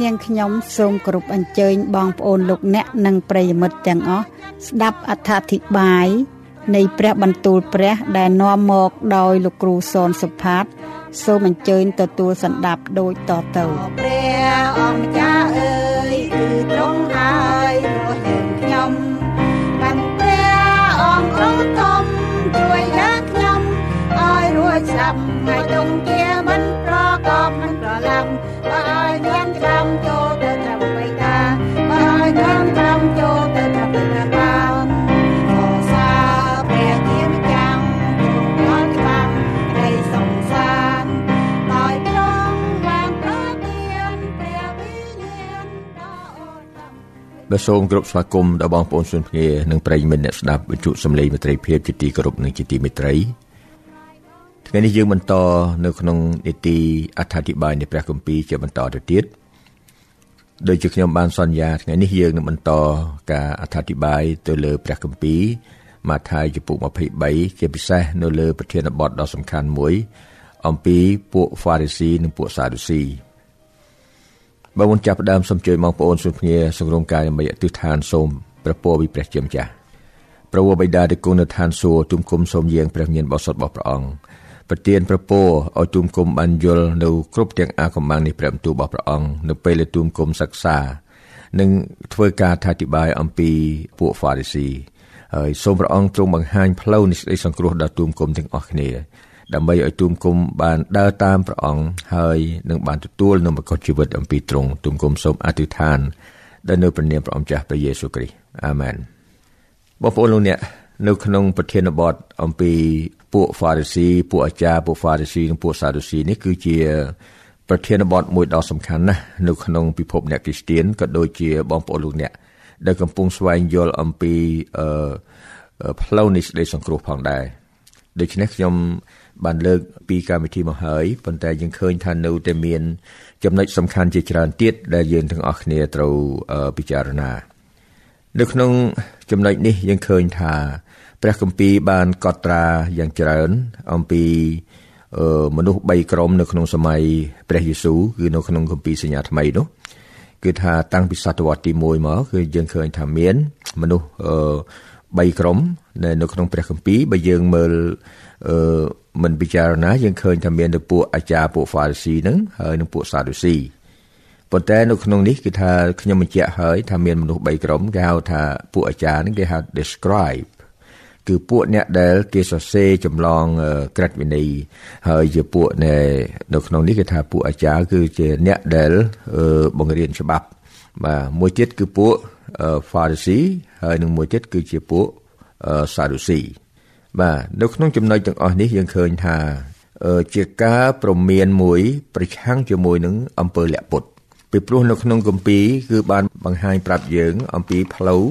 នាងខ្ញុំសូមគោរពអញ្ជើញបងប្អូនលោកអ្នកនិងប្រិយមិត្តទាំងអស់ស្ដាប់អត្ថាធិប្បាយនៃព្រះបន្ទូលព្រះដែលនាំមកដោយលោកគ្រូសនសុផាត សូមអញ្ជើញទទួលសន្ដាប់ដូចតទៅព្រះអង្គម្ចាស់អើយគឺទ្រង់ហើយរស់យើងខ្ញុំបានព្រះអង្គរត់ធំជួយយើងខ្ញុំឲ្យរួចស្ដាប់ហើយទងជា បាទសូមគោរពស្វាគមន៍ដល់បងប្អូនសុនភ្ងានិងប្រិយមិត្តអ្នកស្ដាប់វិទ្យុសំឡេងមេត្រីភាពជាទីគោរពនិងជាទីមេត្រីថ្ងៃនេះយើងបន្តនៅក្នុងនីតិអត្ថាធិប្បាយនៃព្រះគម្ពីរជាបន្តទៅទៀតដោយជាខ្ញុំបានសន្យាថ្ងៃនេះយើងនឹងបន្តការអត្ថាធិប្បាយទៅលើព្រះគម្ពីរម៉ាថាយជំពូក23ជាពិសេសនៅលើប្រធានបទដ៏សំខាន់មួយអំពីពួកហ្វារីស៊ីនិងពួកសាឌូស៊ី បើមុនចាប់ផ្ដើមសូមជួយបងប្អូនសុភញាសង្រងកាយដើម្បីអធិដ្ឋានសូមព្រះពរវិព្រះជាម្ចាស់ព្រះវរបិតាដែលគង់នៅឋានសួគ៌ទុំគុំសូមយាងព្រះញាណបរិសុទ្ធរបស់ព្រះអង្គប្រទានប្រពោឲ្យទូមគុំបានយល់នៅគ្រប់ទាំងអាកំបាំងនៃព្រះបន្ទូលរបស់ព្រះអង្គនៅពេលដែលទូមគុំសិក្សានិងធ្វើការថាតិបាយអំពីពួកហ្វារីស៊ីហើយសូមព្រះអង្គទ្រង់បង្ហាញផ្លូវនៃសេចក្តីសង្គ្រោះដល់ទូមគុំទាំងអស់គ្នា ដើម្បីឲ្យទូមគុំបានដើរតាមព្រះអង្គហើយនឹងបានទទួលនូវមកុសជីវិតអំពីទ្រង់ទូមគុំសូមអធិដ្ឋានដល់នៅព្រះនាមព្រះអង្គចាស់ព្រះយេស៊ូវគ្រីស្ទអាមែនបងប្អូនលោកអ្នកនៅក្នុងប្រធានបទអំពីពួកហ្វារីស៊ីពួកអាចារ្យពួកហ្វារីស៊ីនិងពួកសាឌូស៊ីនេះគឺជាប្រធានបទមួយដ៏សំខាន់ណាស់នៅក្នុងពិភពអ្នកគ្រីស្ទៀនក៏ដូចជាបងប្អូនលោកអ្នកដែលកំពុងស្វែងយល់អំពីអឺផ្លូវនៃសេចក្តីសង្គ្រោះផងដែរដូច្នេះខ្ញុំ បានលើកពីកម្មវិធីមកហើយប៉ុន្តែយើងឃើញថានៅតែមាន ចំណុចសំខាន់ជាច្រើនទៀតដែលយើងទាំងអស់គ្នាត្រូវពិចារណា នៅក្នុងចំណុចនេះយើងឃើញថាព្រះគម្ពីរបានកត់ត្រាយ៉ាងច្រើនអំពីមនុស្ស3ក្រុមនៅក្នុងសម័យព្រះយេស៊ូវគឺនៅក្នុងគម្ពីរសញ្ញាថ្មីនោះគឺថាតាំងពីសតវត្សទី1មកគឺយើងឃើញថាមានមនុស្ស 3ក្រុមនៅក្នុងព្រះគម្ពីរបើយើងមើលអឺមិនពិចារណាយើងឃើញថាមាននៅពួកអាចារ្យពួកហ្វារីស៊ីហ្នឹងហើយនិងពួកសាឌូស៊ីប៉ុន្តែនៅក្នុងនេះគឺថាខ្ញុំបញ្ជាក់ហើយថាមានមនុស្ស3ក្រុមគេហៅថាពួកអាចារ្យហ្នឹងគេហៅ describe គឺពួកអ្នកដែលគេសរសេរចម្លងក្រិតវិន័យហើយជាពួកនៅក្នុងនេះគេថាពួកអាចារ្យគឺជាអ្នកដែលបង្រៀនច្បាប់បាទមួយទៀតគឺពួក Pharisee ហើយនឹងមួយទៀតគឺជាពួក Sadducee បាទនៅក្នុងចំណុចទាំងអស់នេះយើងឃើញថាជាការប្រមានមួយ ប្រឆាំងជាមួយនឹងអំពើលាក់ពុតពីព្រោះនៅក្នុងគម្ពីរគឺបានបង្ហាញប្រាប់យើង អំពីផ្លូវ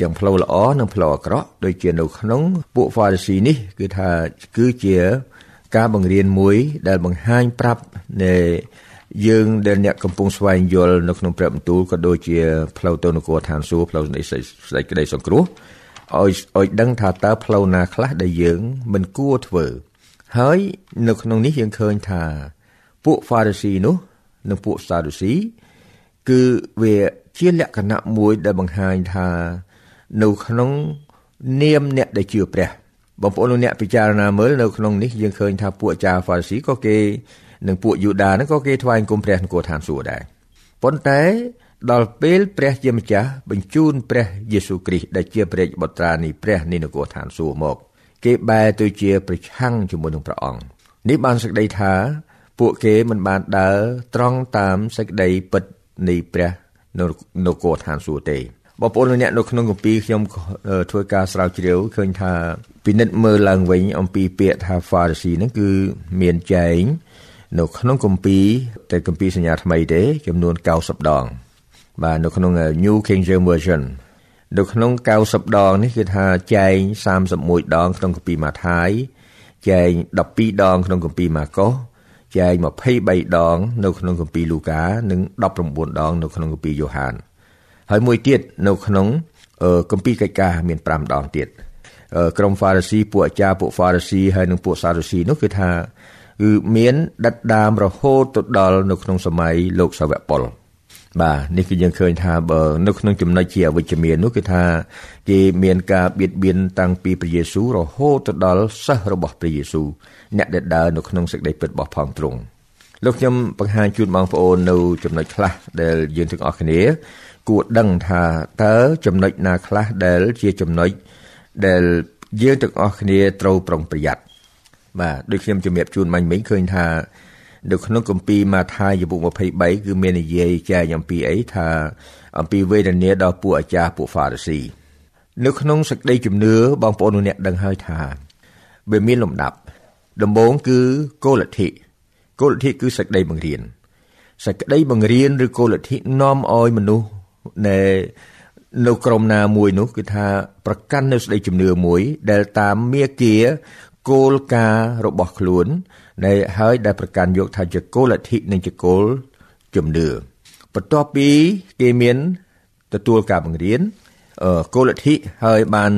ទាំងផ្លូវល្អនិងផ្លូវអាក្រក់ដូចជានៅក្នុងពួក Pharisee នេះ គឺថាគឺជាការបង្រៀនមួយដែលបង្ហាញប្រាប់នៃ យើងដែលអ្នកកំពុងស្វែងយល់នៅក្នុងព្រះបន្ទូលក៏ដូចជាផ្លូវទៅនគរឋានសួគ៌ផ្លូវនៃសេចក្តីសង្គ្រោះឲ្យឲ្យដឹងថាតើផ្លូវណាខ្លះដែលយើង មិនគួរធ្វើ ហើយនៅក្នុងនេះយើងឃើញថាពួកហ្វារីស៊ីនោះនិងពួកសាឌូស៊ីគឺវាជាលក្ខណៈមួយដែលបង្ហាញថានៅក្នុងនាមអ្នកដែលជឿព្រះបងប្អូនលោកអ្នកពិចារណាមើលនៅក្នុងនេះយើងឃើញថាពួកអាចារ្យហ្វារីស៊ីក៏គេ និងពួកយូដាហ្នឹងក៏គេថ្វាយគុំព្រះនគរឋានសួគ៌ដែរប៉ុន្តែដល់ពេលព្រះជាម្ចាស់បញ្ជូនព្រះយេស៊ូវគ្រីស្ទដែលជាព្រះបុត្រានៃព្រះនៃនគរឋានសួគ៌មក គេបែរទៅជាប្រឆាំងជាមួយនឹងព្រះអង្គនេះបានសេចក្តីថា ពួកគេមិនបានដើរត្រង់តាមសេចក្តីពិតនៃព្រះនៅនគរឋានសួគ៌ទេបងប្អូនអ្នកនៅក្នុងគម្ពីរខ្ញុំធ្វើការស្រាវជ្រាវឃើញថាពិនិត្យមើលឡើងវិញអំពីពាក្យថា Pharisee ហ្នឹងគឺមានចែង នៅក្នុងគម្ពីរតែគម្ពីរសញ្ញាថ្មីទេចំនួន90ដង បាទនៅក្នុង New King James Version នៅក្នុង90ដងនេះគឺថាចែង31ដង ក្នុងគម្ពីរម៉ាថាយចែង12ដង ក្នុងគម្ពីរម៉ាកុសចែង23ដង នៅក្នុងគម្ពីរលូកានិង19ដង នៅក្នុងគម្ពីរយ៉ូហានហើយមួយទៀតនៅក្នុងគម្ពីរកិច្ចការមាន5ដងទៀតក្រុមហ្វារីស៊ីពួកអាចារ្យពួកហ្វារីស៊ីហើយនិងពួកសារូស៊ីនោះគឺថា គឺមានដិតដាមរហូតទៅដល់នៅក្នុងសម័យលោកសាវកប៉ុលបាទនេះគឺយើងឃើញថាបើនៅក្នុងចំណុចជាអវិជ្ជមាននោះគឺថាគេមានការបៀតបៀនតាំងពីព្រះយេស៊ូវរហូតទៅដល់សិស្សរបស់ព្រះយេស៊ូវអ្នកដែលដើរនៅក្នុងសេចក្តីពិតរបស់ផងទ្រង់លោកខ្ញុំបង្ហាញជូនបងប្អូននៅចំណុចខ្លះដែលយើងទាំងអស់គ្នា គួរដឹងថាតើចំណុចណាខ្លះដែលជាចំណុចដែលយើងទាំងអស់គ្នាត្រូវប្រុងប្រយ័ត្ន បាទដូចខ្ញុំជំរាបជូនមិញមិញឃើញថានៅក្នុងគម្ពីរម៉ាថាយពុ23គឺមាននិយាយចែងអំពីអីថាអំពីវេទនាដល់ពួកអាចារ្យពួកហ្វារីស៊ីនៅក្នុងសេចក្តីជំនឿបងប្អូនអ្នកដឹងហើយថាវាមានលំដាប់ ដំបូងគឺគោលលទ្ធិគោលលទ្ធិគឺសេចក្តីបង្រៀនសេចក្តីបង្រៀនឬគោលលទ្ធិនាំឲ្យមនុស្សនៅនៅក្រុមណាមួយនោះគឺថាប្រកាន់នៅស្ដីជំនឿមួយ ដែលតាមមាគា គោលការណ៍របស់ខ្លួននៃហើយដែលប្រកាន់យកថាជាគោលលទ្ធិនិងជាគោលជំនឿបន្ទាប់ពីគេមានទទួលការបង្រៀនគោលលទ្ធិហើយបាន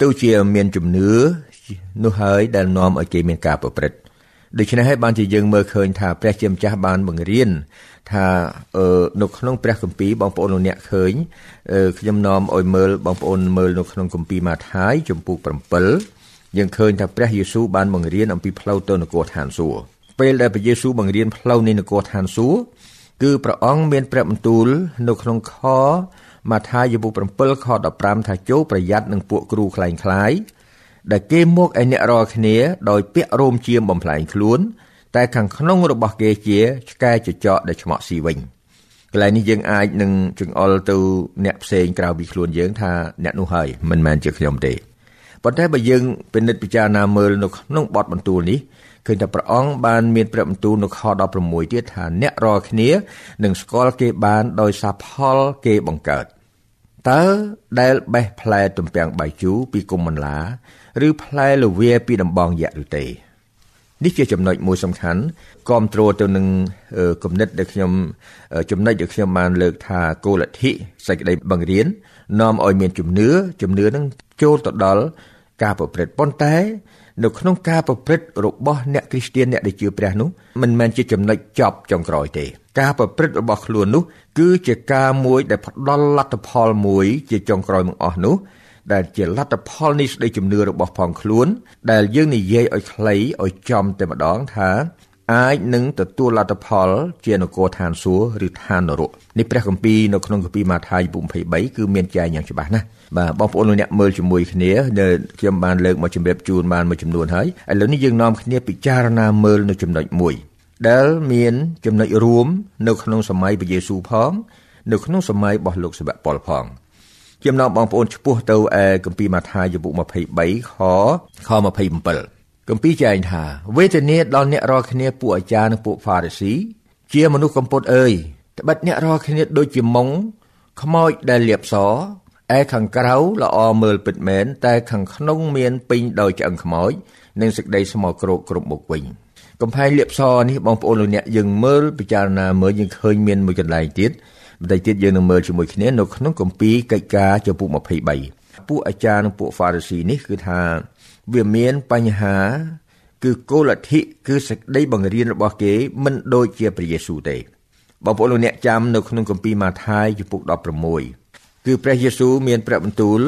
ទៅជាមានជំនឿនោះហើយដែលនាំឲ្យគេមានការប្រព្រឹត្តដូច្នេះហើយបានជាយើងមើលឃើញថាព្រះជាម្ចាស់បានបង្រៀនថានៅក្នុងព្រះគម្ពីរបងប្អូនលោកអ្នកឃើញខ្ញុំនាំឲ្យមើលបងប្អូនមើលនៅក្នុងគម្ពីរម៉ាថាយចំពុក7 យើងឃើញថាព្រះយេស៊ូវបានបង្រៀនអំពីផ្លូវទៅនគរឋានសួគ៌ពេលដែលព្រះយេស៊ូវបង្រៀនផ្លូវនៃនគរឋានសួគ៌គឺព្រះអង្គមានព្រះបន្ទូលនៅក្នុងខម៉ាថាយពុក7ខ15ថាចូលប្រយ័ត្ននឹងពួកគ្រូខ្លែងខ្លាយដែលគេមកឲ្យអ្នករាល់គ្នាដោយពាក់រោមជាមបំផ្លែងខ្លួន តែខាងក្នុងរបស់គេជាឆ្កែចចកដែលឆ្មក់ស៊ីវិញកន្លែងនេះយើងអាចនឹងចង្អុលទៅអ្នកផ្សេងក្រៅពីខ្លួនយើងថាអ្នកនោះហើយមិនមែនជាខ្ញុំទេ ប៉ុន្តែបើយើងពិនិត្យពិចារណាមើលនៅក្នុងបទបន្ទូលនេះឃើញថាព្រះអង្គបានមានព្រះបន្ទូលនៅខ16ទៀតថាអ្នករាល់គ្នានឹងស្គាល់គេបានដោយសារផលគេបង្កើតតើដែលបេះផ្លែទំពាំងបាយជូរពីគុំបន្លាឬផ្លែលវាពីដំបងយៈឬទេនេះជាចំណុចមួយសំខាន់គ្រប់គ្រងទៅនឹងគំនិតដែលខ្ញុំចំណុចដែលខ្ញុំបានលើកថាគោលលទ្ធិសេចក្តីបង្រៀននាំឲ្យមានជំនឿជំនឿនឹងចូលទៅដល់ ការប្រព្រឹត្តប៉ុន្តែ នៅក្នុងការប្រព្រឹត្តរបស់អ្នកគ្រីស្ទានអ្នកដែលជឿព្រះនោះមិនមែនជាចំណុចចប់ចុងក្រោយទេ ការប្រព្រឹត្តរបស់ខ្លួននោះ គឺជាការមួយដែលផ្ដល់លទ្ធផលមួយជាចុងក្រោយមកអស់នោះដែលជាលទ្ធផលនៃសេចក្តីជំនឿរបស់ផងខ្លួន ដែលយើងនិយាយឲ្យខ្លីឲ្យចំតែម្ដងថា អាចនឹងទទួលលទ្ធផល ជានគរឋានសួគ៌ឬឋាននរកនេះព្រះគម្ពីរនៅក្នុងគម្ពីរម៉ាថាយ23គឺមានចែងយ៉ាងច្បាស់ណាស់បាទបងប្អូនលោកអ្នកមើលជាមួយគ្នាដែលខ្ញុំបានលើកមកជម្រាបជូនបានមួយចំនួនហើយឥឡូវនេះយើងនាំគ្នាពិចារណាមើលនៅចំណុចមួយដែលមានចំណុចរួមនៅក្នុងសម័យព្រះយេស៊ូវផង នៅក្នុងសម័យរបស់លោកសាវកប៉ុលផងខ្ញុំនាំបងប្អូនឈ្មោះទៅឯគម្ពីរម៉ាថាយពុក23ខខ27 គម្ពីរចែងថាវេទនាដល់អ្នករាល់គ្នាពួកអាចារ្យនិងពួកហ្វារីស៊ីជាមនុស្សកំពត់អើយត្បិតអ្នករាល់គ្នាដូចជាមុងខ្មោចដែលលាបសឯខាងក្រៅល្អមើលពិតមែនតែខាងក្នុងមានពេញដោយឆ្អឹងខ្មោចនិងសេចក្តីស្មោកគ្រោកគ្រប់មុខវិញកំផែងលៀបសនេះបងប្អូនលោកអ្នកយើងមើលពិចារណាមើលយើងឃើញមានមួយកន្លែងទៀតបន្តិចទៀតយើងនឹងមើលជាមួយគ្នានៅក្នុងគម្ពីរកិច្ចការចំពុក23ពួកអាចារ្យនិងពួកហ្វារីស៊ីនេះគឺថា វាមានបញ្ហា គឺគោលលទ្ធិគឺសេចក្តីបង្រៀនរបស់គេ មិនដូចជាព្រះយេស៊ូវទេបងប្អូនលោកអ្នកចាំនៅក្នុងគម្ពីរម៉ាថាយចំពុក16គឺព្រះយេស៊ូវមានព្រះបន្ទូល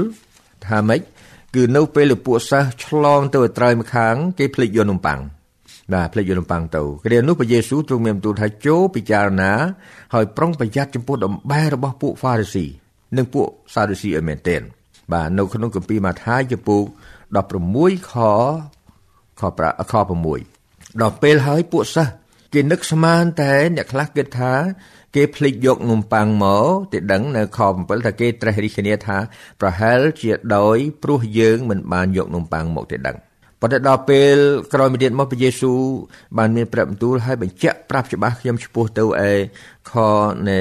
ថាម៉េចគឺនៅពេលពួកសិស្សឆ្លងទៅឲ្យត្រូវម្ខាងគេភ្លេចយកនំប៉័ងបាទភ្លេចយកនំប៉័ងទៅគ្រានោះព្រះយេស៊ូវទ្រង់មានបន្ទូលថាចូលពិចារណាហើយប្រុងប្រយ័ត្នចំពោះដំបែរបស់ពួកហ្វារីស៊ីនិងពួកសារូស៊ីឲ្យមែនទែន បាទនៅក្នុងគម្ពីរម៉ាថាយចំពុក16ខខ5ខ6ដល់ពេលហើយពួកសិស្សគេនឹកស្មានតែអ្នកខ្លះគិតថា គេភ្លេចយកនំប៉័ងមកទេដឹងនៅខ7ថាគេត្រេះរិះគ្នាថាប្រហែលជាដោយព្រោះយើងមិនបានយកនំប៉័ងមកទេដឹងប៉ុន្តែដល់ពេលក្រោយមកទៀតមកព្រះយេស៊ូវបានមានព្រះបន្ទូលឲ្យបញ្ជាក់ប្រាប់ច្បាស់ខ្ញុំឈ្មោះទៅឯខនៃ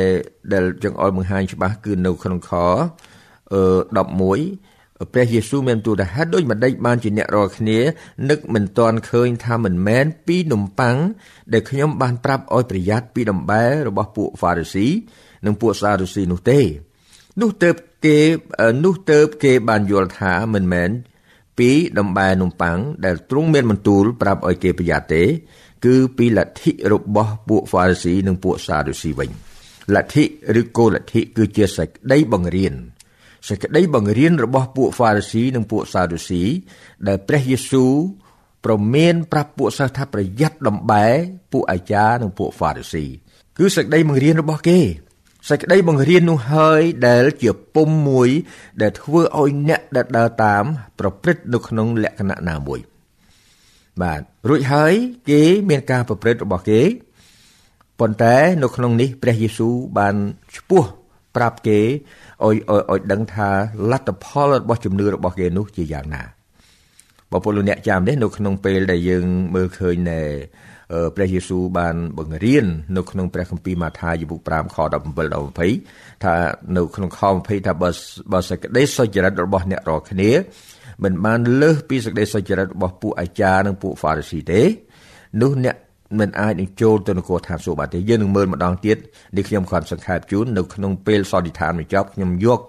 ដែលចង្អុលបង្ហាញច្បាស់គឺនៅក្នុងខអឺ 11ព្រះយេស៊ូវមានទូលថាហេតុដូចម្ដេចបានជាអ្នករាល់គ្នានឹកមិនទាន់ឃើញថាមិនមែនពីនំប៉័ងដែលខ្ញុំបានប្រាប់ឲ្យប្រយ័ត្នពីដំបែរបស់ពួកហ្វារីស៊ីនិងពួកសារូស៊ីនោះទេនោះទៅគេនោះទៅគេបានយល់ថាមិនមែនពីដំបែនំប៉័ងដែលទ្រង់មានបន្ទូលប្រាប់ឲ្យគេប្រយ័ត្នទេគឺពីលទ្ធិរបស់ពួកហ្វារីស៊ីនិងពួកសារូស៊ីវិញលទ្ធិឬគោលលទ្ធិគឺជាសេចក្តីបង្រៀន សេចក្តីបង្រៀនរបស់ពួកហ្វារីស៊ីនិងពួកសារូស៊ីដែលព្រះយេស៊ូវប្រមានប្រាប់ពួកសិស្សថាប្រយ័ត្នដំបែពួកអាចារ្យនិងពួកហ្វារីស៊ីគឺសេចក្តីបង្រៀនរបស់គេសេចក្តីបង្រៀននោះហើយដែលជាពុំមួយ ដែលធ្វើឲ្យអ្នកដែលដើរតាម ប្រព្រឹត្តនៅក្នុងលក្ខណៈណាមួយ បាទរួចហើយគេមានការប្រព្រឹត្តរបស់គេប៉ុន្តែនៅក្នុងនេះព្រះយេស៊ូវបានឈ្មោះប្រាប់គេ ឲ្យឲ្យដឹងថាលទ្ធផលរបស់ជំនឿរបស់គេនោះជាយ៉ាងណាបងប្អូនលោកអ្នកចាំទេនៅក្នុងពេលដែលយើងមើលឃើញនៅព្រះយេស៊ូវបានបង្រៀននៅក្នុងព្រះគម្ពីរម៉ាថាយពុ5ខ17ដល់20ថានៅក្នុងខ20ថាបើបើសេចក្តីសុចរិតរបស់អ្នករាល់គ្នាមិនបានលើសពីសេចក្តីសុចរិតរបស់ពួកអាចារ្យនិងពួកហ្វារីស៊ីទេនោះអ្នក មិនអាចនឹងចូលទៅនគរឋានសួគ៌បានទេយើងនឹងមើលម្ដងទៀតនេះខ្ញុំគ្រាន់សង្ខេបជូននៅក្នុងពេលសន្និដ្ឋានបញ្ចប់ខ្ញុំយក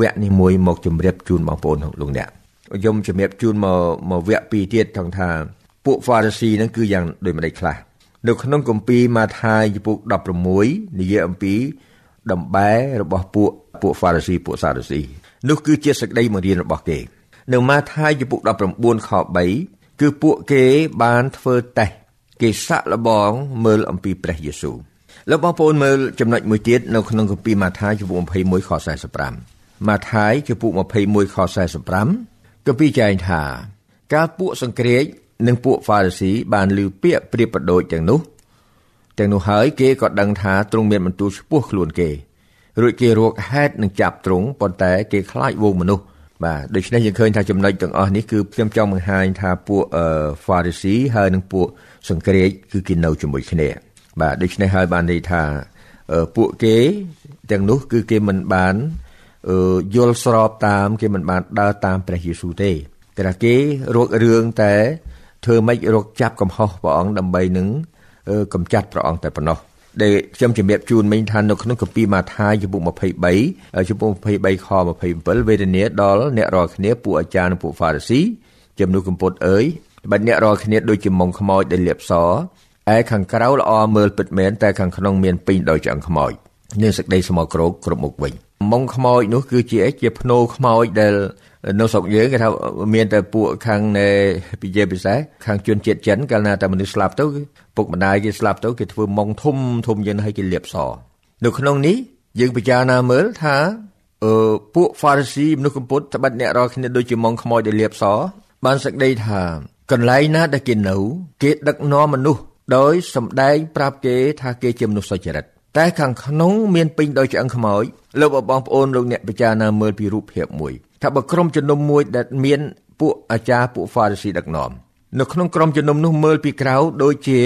វគ្គនេះមួយមកជម្រាបជូនបងប្អូនលោកអ្នកខ្ញុំជម្រាបជូនមកមកវគ្គពីរទៀតថងថាពួក Pharisee ហ្នឹងគឺយ៉ាងដូចម្ដេចខ្លះនៅក្នុងគម្ពីរម៉ាថាយពុក16និយាយអំពីដំបែរបស់ពួកពួក Pharisee ពួក Sadducee នោះគឺជាសេចក្តីបង្រៀនរបស់គេ នៅម៉ាថាយពុក19ខ3គឺពួកគេបានធ្វើតេស្ត គេសាក់លបងមើលអំពីព្រះយេស៊ូវលោកបងប្អូនមើលចំណុចមួយទៀតនៅក្នុងគម្ពីរម៉ាថាយជំពូក21ខ45ម៉ាថាយជំពូក21ខ45គម្ពីរចែងថា កាលពួកសង្គ្រាចនិងពួកហ្វារីស៊ីបានឮពាក្យប្រៀបប្រដូចទាំងនោះទាំងនោះហើយគេក៏ដឹងថាទ្រង់មានបន្ទូលឈ្មោះខ្លួនគេរួចគេរកហេតុនឹងចាប់ទ្រង់ប៉ុន្តែគេខ្លាចវងមនុស្ស បាទដូច្នេះយើងឃើញថាចំណុចទាំងអស់នេះគឺខ្ញុំចង់បង្ហាញថាពួកហ្វារីស៊ីហើយនិងពួកសង្គ្រាចគឺគេនៅជាមួយគ្នាបាទដូច្នេះហើយបានន័យថាពួកគេទាំងនោះគឺគេមិនបានយល់ស្របតាម គេមិនបានដើរតាមព្រះយេស៊ូវទេតែគេរករឿងតែធ្វើម៉េចរកចាប់កំហុសព្រះអង្គដើម្បីនឹងកំចាត់ព្រះអង្គតែប៉ុណ្ណោះ ដែលខ្ញុំជំរាបជូនមិញថានៅក្នុងគម្ពីរម៉ាថាយជំពូក23ជំពូក23ខ27វេទនាដល់អ្នករាល់គ្នាពួកអាចារ្យនិងពួកហ្វារីស៊ីជំនួសកម្ពុតអើយបាច់អ្នករាល់គ្នាដូចជាមុងខ្មោចដែលលាបសឯខាងក្រៅល្អមើលពិតមែនតែខាងក្នុងមានពេញដោយឆ្អឹងខ្មោចនិងសេចក្តីស្មោកគ្រោកគ្រប់មុខវិញមុងខ្មោចនោះគឺជាជាភ្នោខ្មោចដែល នៅស្រុកយើងគេថាមានតែពួកខាងនៃពិជាពិសេសខាងជនជាតិចិនកាលណាតែមនុស្សស្លាប់ទៅពុកម្ដាយគេស្លាប់ទៅគេធ្វើមុងធំធំយ៉ាងឲ្យគេលាបសនៅក្នុងនេះយើងពិចារណាមើលថាអឺពួក Pharisee មនុស្សកម្ពុជាត្បិតអ្នករាល់គ្នាដូចជាមុងខ្មោចដែលលាបសបានសក្តីថាកន្លែងណាដែលគេនៅគេដឹកនាំមនុស្សដោយសម្ដែងប្រាប់គេថាគេជាមនុស្សសុចរិតតែខាងក្នុងមានពេញដោយឆ្អឹងខ្មោចលោកបងប្អូនលោកអ្នកពិចារណាមើលពីរូបភាពមួយ ថាបើក្រុមជំនុំមួយដែលមានពួកអាចារ្យពួកហ្វារីស៊ីដឹកនាំនៅក្នុងក្រុមជំនុំនោះមើលពីក្រៅដូចជា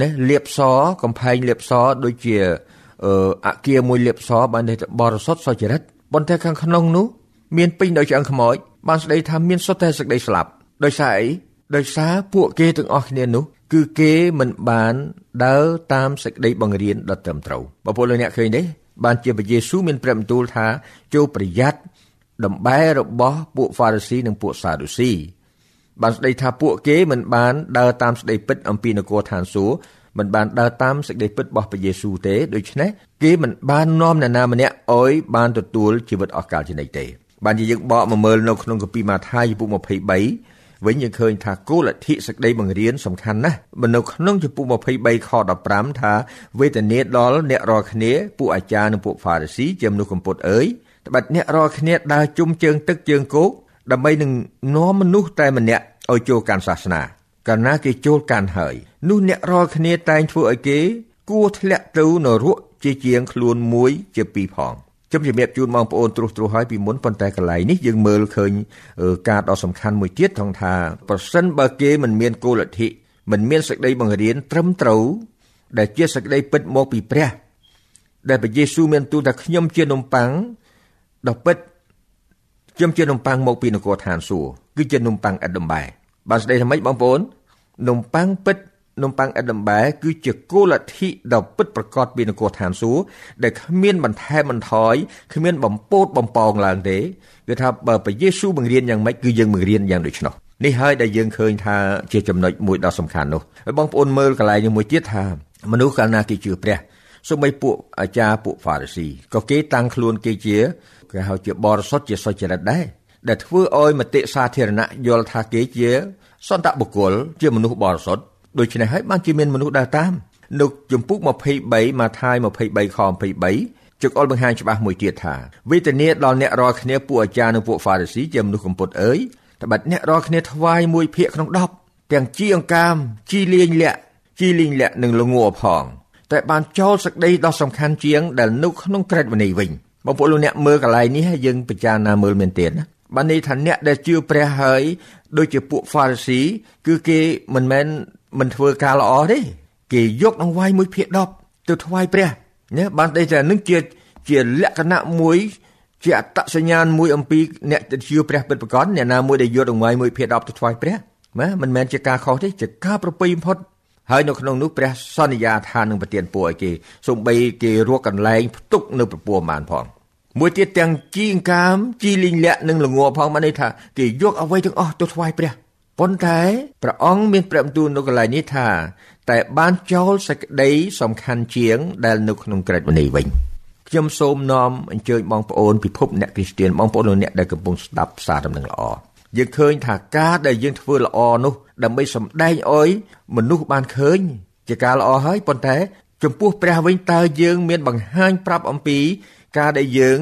ណាលៀបសកំផែងលៀបសដូចជាអឺអគារមួយលៀបសបានតែបរិសុទ្ធសុចរិតប៉ុន្តែខាងក្នុងនោះមានពេញដោយឆ្អឹងខ្មោចបានស្ដីថាមានសុទ្ធតែសេចក្តីស្លាប់ដោយសារអីដោយសារពួកគេទាំងអស់គ្នានោះគឺគេមិនបានដើរតាមសេចក្តីបង្រៀនដ៏ត្រឹមត្រូវបងប្អូនលោកអ្នកឃើញទេបានជាព្រះយេស៊ូវមានព្រះបន្ទូលថាចូលប្រយ័ត្ន ដំបែរបស់ពួកហ្វារីស៊ីនិងពួកសាឌូស៊ីបានស្ដីថាពួកគេមិនបានដើរតាមស្ដីពិតអំពីនគរឋានសួគ៌មិនបានដើរតាមសេចក្តីពិតរបស់ព្រះយេស៊ូវទេដូច្នេះគេមិនបាននាំអ្នកណាម្នាក់ឲ្យបានទទួលជីវិតអស់កលជានិច្ចទេបានជាយើងបកមកមើលនៅក្នុងកាពីម៉ាថាយពុ23វិញយើងឃើញថាគោលលទ្ធិសេចក្តីបង្រៀនសំខាន់ណាស់នៅក្នុងចំពុ23ខ15ថាវេទនាដល់អ្នករាល់គ្នាពួកអាចារ្យនិងពួកហ្វារីស៊ីជាមនុស្សកំពត់អើយ ត្បិតអ្នករាល់គ្នាដើរជុំជើងទឹកជើងគោកដើម្បីនឹងនាំមនុស្សតែម្នាក់ឲ្យចូលកាន់សាសនាកាលណាគេចូលកាន់ហើយនោះអ្នករាល់គ្នាតែងធ្វើឲ្យគេ គួរធ្លាក់ទៅនរកជាជាងខ្លួនមួយជាពីរផងខ្ញុំជំរាបជូនបងប្អូនត្រុសត្រុសហើយពីមុនប៉ុន្តែកន្លែងនេះយើងមើលឃើញការដ៏សំខាន់មួយទៀតថងថាប្រសិនបើគេមិនមានគោលលទ្ធិមិនមានសេចក្តីបង្រៀនត្រឹមត្រូវដែលជាសេចក្តីពិតមកពីព្រះ ដែលព្រះយេស៊ូវមានទូលថាខ្ញុំជានំប៉័ង ដ៏ពិតខ្ញុំជានំប៉័ងមកពីនគរឋានសួគ៌គឺជានំប៉័ងអិតដំបែបានស្ដីថាម៉េចបងប្អូននំប៉័ងពិតនំប៉័ងអិតដំបែគឺជាគោលលទ្ធិដ៏ពិតប្រកបពីនគរឋានសួគ៌ដែលគ្មានបន្ថែមបន្ថយគ្មានបំពោតបំពងឡើងទេគឺថាបើព្រះយេស៊ូវបង្រៀនយ៉ាងម៉េចគឺយើងបង្រៀនយ៉ាងដូច្នោះនេះហើយដែលយើងឃើញថាជាចំណុចមួយដ៏សំខាន់នោះហើយបងប្អូនមើលកន្លែងនេះមួយទៀតថាមនុស្សកាលណាគេជឿព្រះសូម្បីពួកអាចារ្យពួកហ្វារីស៊ីក៏គេតាំងខ្លួនគេជា គេហៅជាបរិសុទ្ធជាសុចរិតដែរដែលធ្វើឲ្យមតិសាធារណៈយល់ថាគេជា សន្តបុគ្គលជាមនុស្សបរិសុទ្ធដូច្នេះហើយបានជាមានមនុស្សដើរតាមនៅជំពូក23ម៉ាថាយ23ខ23ជឹកអល់បង្ហាញច្បាស់មួយទៀតថាវេទនាដល់អ្នករាល់គ្នាពួកអាចារ្យនិងពួកហ្វារីស៊ីជាមនុស្សកំពត់អើយត្បិតអ្នករាល់គ្នាថ្វាយមួយភាកក្នុង10ទាំងជីអង្កាមជីលៀងលាក់ជីលៀងលាក់និងល្ងផងតែបានចូលសក្តីដ៏សំខាន់ជាងដែលនៅក្នុងក្រឹតវិន័យវិញ បងប្អូនលោកអ្នកមើលកន្លែងនេះហើយយើងពិចារណាមើលមែនទេណាបានន័យថាអ្នកដែលជឿព្រះហើយដូចជាពួកហ្វារីស៊ីគឺគេមិនមែនមិនធ្វើការល្អទេគេយកអង្វាយមួយភាគ10ទៅថ្វាយព្រះណាបានន័យថានឹងជាជាលក្ខណៈមួយជាអត្តសញ្ញាណមួយអំពីអ្នកដែលជឿព្រះពិតប្រាកដអ្នកណាមួយដែលយកអង្វាយមួយភាគ10ទៅថ្វាយព្រះណាមិនមែនជាការខុសទេជាការប្រពៃបំផុត ហើយនៅក្នុងនោះព្រះសន្យាថានឹងប្រទានពួកឲ្យគេសូម្បីគេរកកន្លែងផ្ទុកនៅប្រពោះបានផងមួយទៀតទាំងជីងកាមជីលីងលាក់និងល្ងផងបានន័យថាគេយកអ្វីទាំងអស់ទៅថ្វាយព្រះប៉ុន្តែព្រះអង្គមានព្រះបន្ទូលនៅកន្លែងនេះថា តែបានចូលសេចក្តីសំខាន់ជាង ដែលនៅក្នុងក្រឹតវិន័យវិញខ្ញុំសូមនាំអញ្ជើញបងប្អូនពិភពអ្នកគ្រីស្ទានបងប្អូនអ្នកដែលកំពុងស្ដាប់សារដំណឹងល្អ យើងឃើញថាការដែលយើងធ្វើល្អនោះដើម្បីសម្ដែងអោយមនុស្សបានឃើញ ជាការល្អហើយប៉ុន្តែ ចំពោះព្រះវិញតើយើងមានបង្ហាញប្រាប់អំពី ការដែលយើង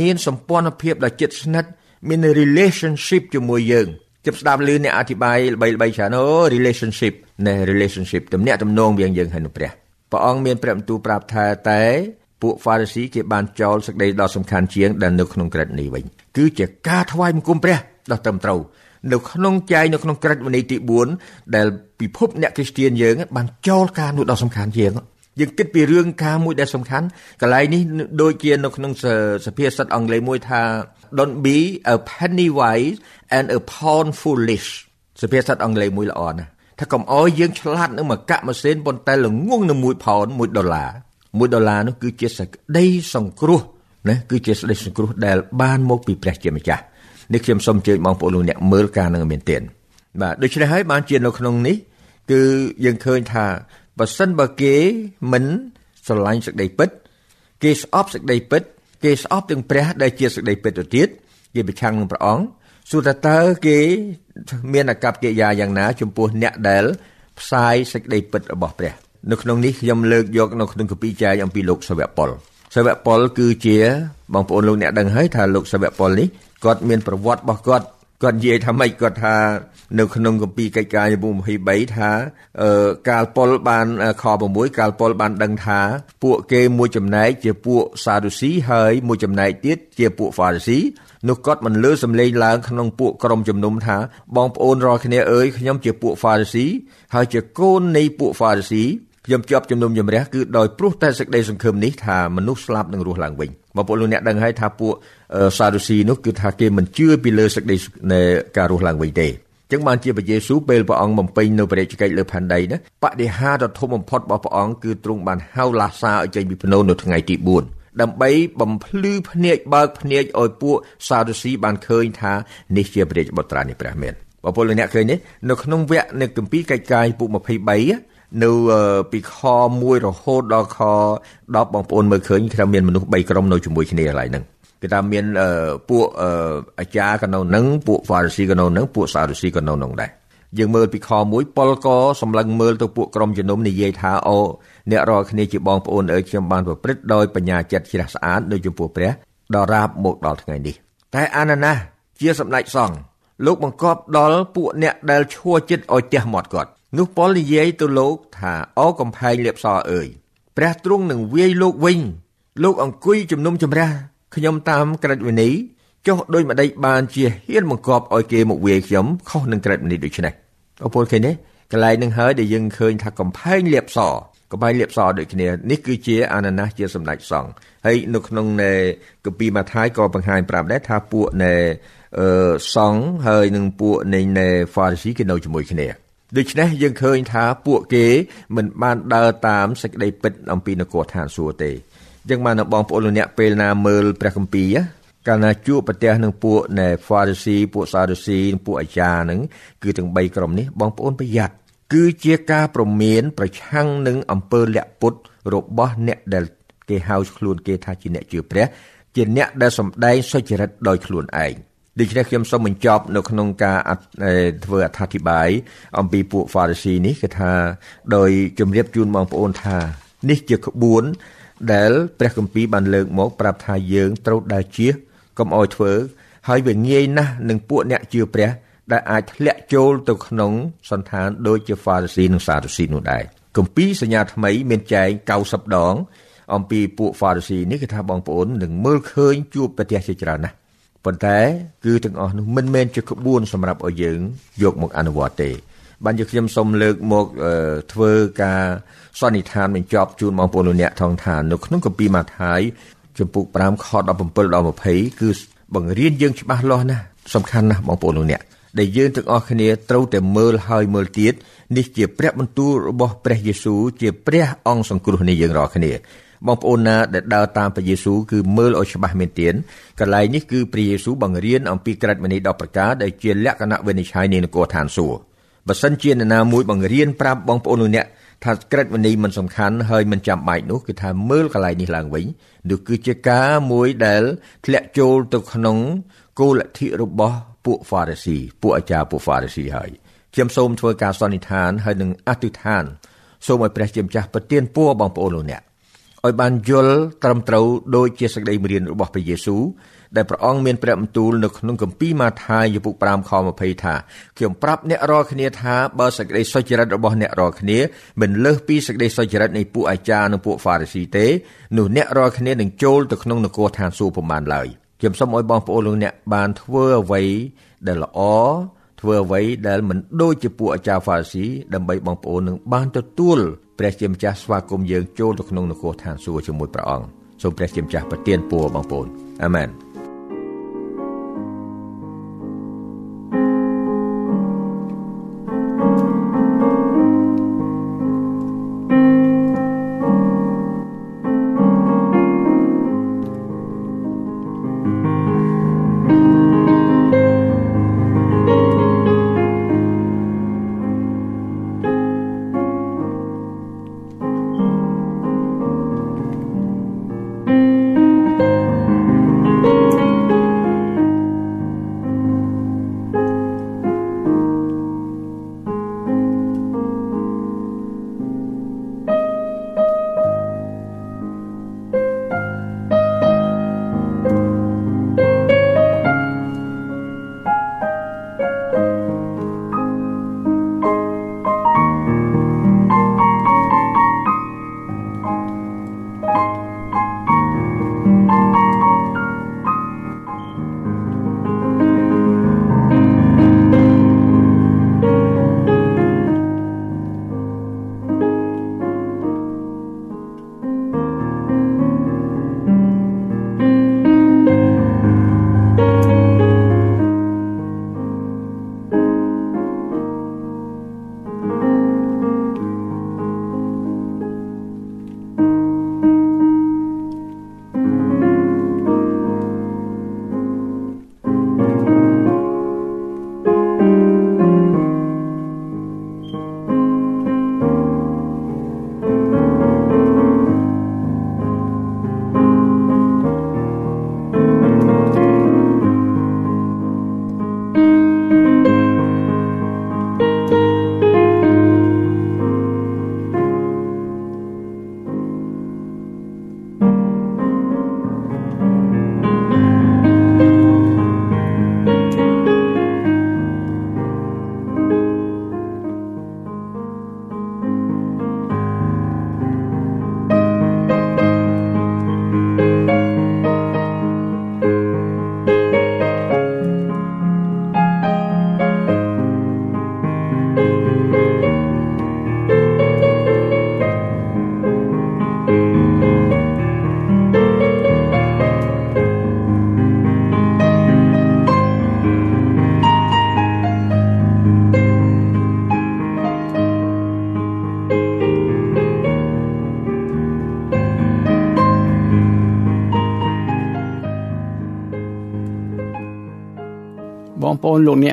មានសម្ព័ន្ធភាពដ៏ជិតស្និទ្ធមាន relationship ជាមួយយើងជិបស្ដាប់ឮអ្នកអធិប្បាយល្បីៗច្រើនអូ relationship ណែ relationship ទំនាក់ទំនងវាងយើងហើយនឹងព្រះព្រះអង្គមានព្រះបន្ទូលប្រាប់ថាតែពួក Pharisee គេបានចោលសេចក្តីដ៏សំខាន់ជាងដែលនៅក្នុងក្រឹតនេះវិញគឺជាការថ្វាយបង្គំព្រះ ដ៏ត្រឹមត្រូវនៅក្នុងចែងនៅក្នុងក្រឹតវិន័យទី4ដែលពិភពអ្នកគ្រីស្ទានយើងបានចោលការនោះដ៏សំខាន់ជាងយើងគិតពីរឿងការមួយដែលសំខាន់កន្លែងនេះដូចជានៅក្នុងសភាសិតអង់គ្លេសមួយថា don't be a penny wise and a pound foolish សភាសិតអង់គ្លេសមួយល្អណាស់ថាកុំអោយយើងឆ្លាតនឹងមកកាក់ម៉ាស៊ីនប៉ុន្តែល្ងងនឹង1ផោន1ដុល្លារ1ដុល្លារនោះគឺជាសក្តីសង្គ្រោះណាគឺជាសក្តីសង្គ្រោះដែលបានមកពីព្រះជាម្ចាស់ នេះខ្ញុំសូមអញ្ជើញបងប្អូនលោកអ្នកមើលការនឹងមានទានបាទដូច្នេះហើយបានជានៅក្នុងនេះគឺយើងឃើញថាបើសិនបើគេមិនស្រឡាញ់សេចក្តីពិត គេស្អប់សេចក្តីពិត គេស្អប់ទាំងព្រះដែលជាសេចក្តីពិតទៅទៀតគេប្រឆាំងនឹងព្រះអង្គសួរថាតើគេមានអកប្បកិរិយាយ៉ាងណា ចំពោះអ្នកដែលផ្សាយសេចក្តីពិតរបស់ព្រះនៅក្នុងនេះខ្ញុំលើកយកនៅក្នុងគម្ពីរចែកអំពីលោកសាវកប៉ុលសាវកប៉ុលគឺជាបងប្អូនលោកអ្នកដឹងហើយថាលោកសាវកប៉ុលនេះ គាត់មានប្រវត្តិរបស់គាត់គាត់និយាយថាម៉េចគាត់ថានៅក្នុងគម្ពីរកិច្ចការជំពូក23ថាអឺកាលប៉ុលបានខ6កាលប៉ុលបានដឹងថាពួកគេមួយចំណែកជាពួកសាឌូស៊ីហើយមួយចំណែកទៀតជាពួកហ្វារីស៊ីនោះគាត់មិនលើសំឡេងឡើងក្នុងពួកក្រុមជំនុំថាបងប្អូនរាល់គ្នាអើយខ្ញុំជាពួកហ្វារីស៊ីហើយជាកូននៃពួកហ្វារីស៊ីខ្ញុំជាប់ជំនុំជម្រះគឺដោយព្រោះតែសេចក្តីសង្ឃឹមនេះថាមនុស្សស្លាប់នឹងរស់ឡើងវិញ បងប្អូនលោកអ្នកដឹងហើយថាពួកសារូស៊ីនោះគឺថាគេមិនជឿពីលើសេចក្តីនៃការរស់ឡើងវិញទេចឹងបានជាព្រះយេស៊ូវពេលព្រះអង្គបំពេញនៅព្រះរាជកិច្ចលើផែនដីណាបដិហាដ៏ធំបំផុតរបស់ព្រះអង្គគឺទ្រង់បានហៅឡាសាឲ្យចេញពីភ្នូននៅថ្ងៃទី4ដើម្បីបំភ្លឺភ្នែកបើកភ្នែកឲ្យពួកសារូស៊ីបានឃើញថានេះជាព្រះរាជបុត្រានៃព្រះមែនបងប្អូនលោកអ្នកឃើញទេនៅក្នុងវគ្គនៃគម្ពីរកិច្ចការពុ23 នៅពីខ1រហូតដល់ខ10បងប្អូនមើលឃើញថាមានមនុស្ស3ក្រុមនៅជាមួយគ្នាកន្លែងហ្នឹងគឺថាមានពួកអាចារ្យក៏នៅនឹងពួកហ្វារីស៊ីក៏នៅនឹងពួកសារូស៊ីក៏នៅនឹងដែរយើងមើលពីខ1ប៉ុលក៏សម្លឹងមើលទៅពួកក្រុមជំនុំនិយាយថាអូអ្នករាល់គ្នាជាបងប្អូនអើយខ្ញុំបានប្រព្រឹត្តដោយបញ្ញាចិត្តជ្រះស្អាតដោយចំពោះព្រះដល់រាបមកដល់ថ្ងៃនេះតែអាណាណាជាសម្ដេចសង្ឃលោកបង្កប់ដល់ពួកអ្នកដែលឈួចិត្តឲ្យទះមាត់គាត់ នោះប៉ុលនិយាយទៅលោកថាអូកំផែងលៀបសអើយព្រះទ្រង់នឹងវាយលោកវិញ លោកអង្គុយជំនុំជម្រះខ្ញុំតាមក្រឹតវិន័យចុះដោយម្ដេចបានជាហ៊ានបង្កប់ឲ្យគេមកវាយខ្ញុំខុសនឹងក្រឹតវិន័យដូច្នេះអពលឃើញទេកន្លែងនឹងហើយដែលយើងឃើញថាកំផែងលៀបសកំផែងលៀបសដូចគ្នានេះគឺជាអាណាណាសជាសម្ដេចសង្ឃហើយនៅក្នុងនៃគម្ពីរម៉ាថាយក៏បង្ហាញប្រាប់ដែរថាពួកនៃអឺសង្ឃហើយនឹងពួកនៃនៃហ្វារីស៊ីគេនៅជាមួយគ្នា ដូច្នេះយើងឃើញថាពួកគេមិនបានដើរតាមសេចក្តីពិតអំពីនគរឋានសួគ៌ទេចឹងបានបងប្អូនលោកអ្នកពេលណាមើលព្រះគម្ពីរកាលណាជួបប្រទះនឹងពួកណែ Pharisee ពួក Sadducee ពួកអាចារ្យហ្នឹងគឺទាំង3ក្រុមនេះបងប្អូនប្រយ័ត្នគឺជាការប្រមាន ប្រឆាំងនឹងអំពើលាក់ពុតរបស់អ្នកដែលគេហៅខ្លួនគេថាជាអ្នកជឿព្រះ ជាអ្នកដែលសម្ដែងសុចរិតដោយខ្លួនឯង ដូច្នេះខ្ញុំសូមបញ្ចប់នៅក្នុងការធ្វើអត្ថាធិប្បាយអំពីពួក Pharisee នេះគឺថាដោយជំរាបជូនបងប្អូនថានេះជាក្បួនដែលព្រះគម្ពីរបានលើកមកប្រាប់ថាយើងត្រូវដើរជៀសកុំឲ្យធ្វើហើយវាងាយណាស់នឹងពួកអ្នកជឿព្រះដែលអាចធ្លាក់ចូលទៅក្នុងសន្តានដូចជា Pharisee និង Sadducee នោះដែរគម្ពីរសញ្ញាថ្មីមានចែង90ដងអំពីពួក Pharisee នេះគឺថាបងប្អូននឹងមើលឃើញជួបប្រទះជាច្រើនណាស់ ប៉ុន្តែគឺទាំងអស់នោះមិនមែនជាក្បួនសម្រាប់ឲ្យយើងយកមកអនុវត្តទេបានជាខ្ញុំសូមលើកមកធ្វើការសន្និដ្ឋានបញ្ចប់ជូនបងប្អូនលោកអ្នកថងថានៅក្នុងគម្ពីរម៉ាថាយចំពុក5ខ17ដល់20គឺបង្រៀនយើងច្បាស់លាស់ណាស់សំខាន់ណាស់បងប្អូនលោកអ្នកដែលយើងទាំងអស់គ្នាត្រូវតែមើលហើយមើលទៀតនេះជាព្រះបន្ទូលរបស់ព្រះយេស៊ូវជាព្រះអង្គសង្គ្រោះនៃយើងរាល់គ្នា បងប្អូនណាដែលដើរតាមព្រះយេស៊ូវគឺមើលឲ្យច្បាស់មែនទែនកន្លែងនេះគឺព្រះយេស៊ូវបង្រៀនអំពីក្រឹតវិន័យ10ប្រការដែលជាលក្ខណៈវិនិច្ឆ័យនៃនគរឋានសួគ៌បើសិនជានរណាមួយបង្រៀនប្រាប់បងប្អូនលោកអ្នកថាក្រឹតវិន័យមិនសំខាន់ហើយមិនចាំបាច់នោះគឺថាមើលកន្លែងនេះឡើងវិញនោះគឺជាការមួយដែលធ្លាក់ចូលទៅក្នុងគោលលទ្ធិរបស់ពួកហ្វារីស៊ីពួកអាចារ្យពួកហ្វារីស៊ីហើយខ្ញុំសូមធ្វើការសន្និដ្ឋានហើយនឹងអធិដ្ឋានសូមឲ្យព្រះជាម្ចាស់ប្រទានពរបងប្អូនលោកអ្នក ឲ្យបានយល់ត្រឹមត្រូវដោយជាសេចក្តីមេរៀនរបស់ព្រះយេស៊ូវដែលព្រះអង្គមានព្រះបន្ទូលនៅក្នុងគម្ពីរម៉ាថាយជំពូក5ខ20ថាខ្ញុំប្រាប់អ្នករាល់គ្នាថាបើសេចក្តីសុចរិតរបស់អ្នករាល់គ្នាមិនលើសពីសេចក្តីសុចរិតនៃពួកអាចារ្យនិងពួកហ្វារីស៊ីទេនោះអ្នករាល់គ្នានឹងចូលទៅក្នុងនគរឋានសួគ៌ពុំបានឡើយខ្ញុំសូមឲ្យបងប្អូនលោកអ្នកបានធ្វើអ្វីដែលល្អធ្វើអ្វីដែលមិនដូចជាពួកអាចារ្យហ្វារីស៊ីដើម្បីបងប្អូននឹងបានទទួល ព្រះជាម្ចាស់ស្វាគមន៍យើងចូលទៅក្នុងនគរឋានសួគ៌ជាមួយព្រះអង្គសូមព្រះជាម្ចាស់ប្រទានពរបងប្អូនអាមែន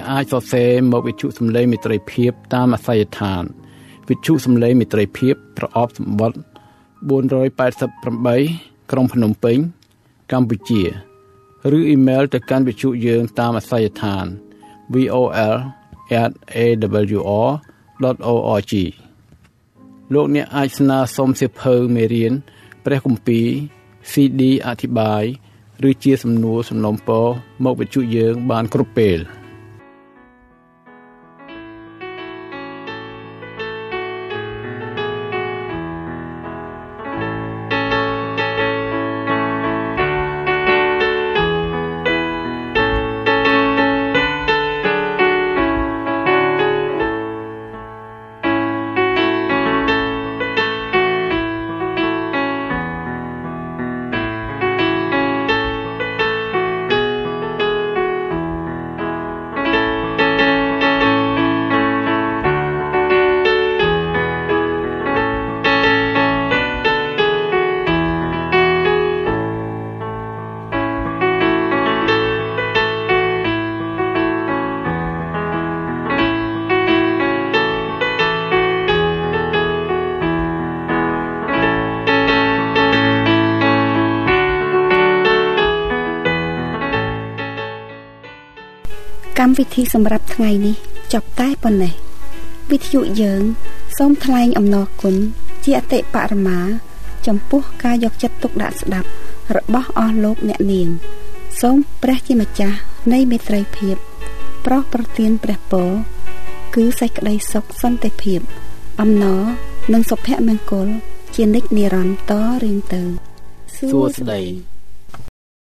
អូនលោកអ្នកអាចសរសេរមកវិទ្យុសំឡេងមិត្តភាពតាមអាស័យដ្ឋាន វិទ្យុសំឡេងមិត្តភាពប្រអប់សម្បត្តិ488ក្រុងភ្នំពេញ កម្ពុជាឬអ៊ីមែលទៅកាន់វិទ្យុយើងតាមអាស័យដ្ឋាន vol@awr.org លោកអ្នកអាចស្នើសុំសិភៅមេរៀនព្រះគម្ពីរ CD អធិប្បាយឬជាសំណួរសំណុំពរមកវិទ្យុយើងបានគ្រប់ពេល។ កម្មវិធីសម្រាប់ថ្ងៃនេះចប់តែប៉ុណ្ណេះវិទ្យុយើងសូមថ្លែងអំណរគុណជាអតិបរមា ចំពោះការយកចិត្តទុកដាក់ស្ដាប់ របស់អស់លោកអ្នកនាង សូមព្រះជាម្ចាស់នៃមេត្រីភាព ប្រោះប្រទានព្រះពរគឺសេចក្តីសុខសន្តិភាព អំណរនិងសុភមង្គលជានិច្ចនិរន្តរ៍តរៀងទៅសួស្តី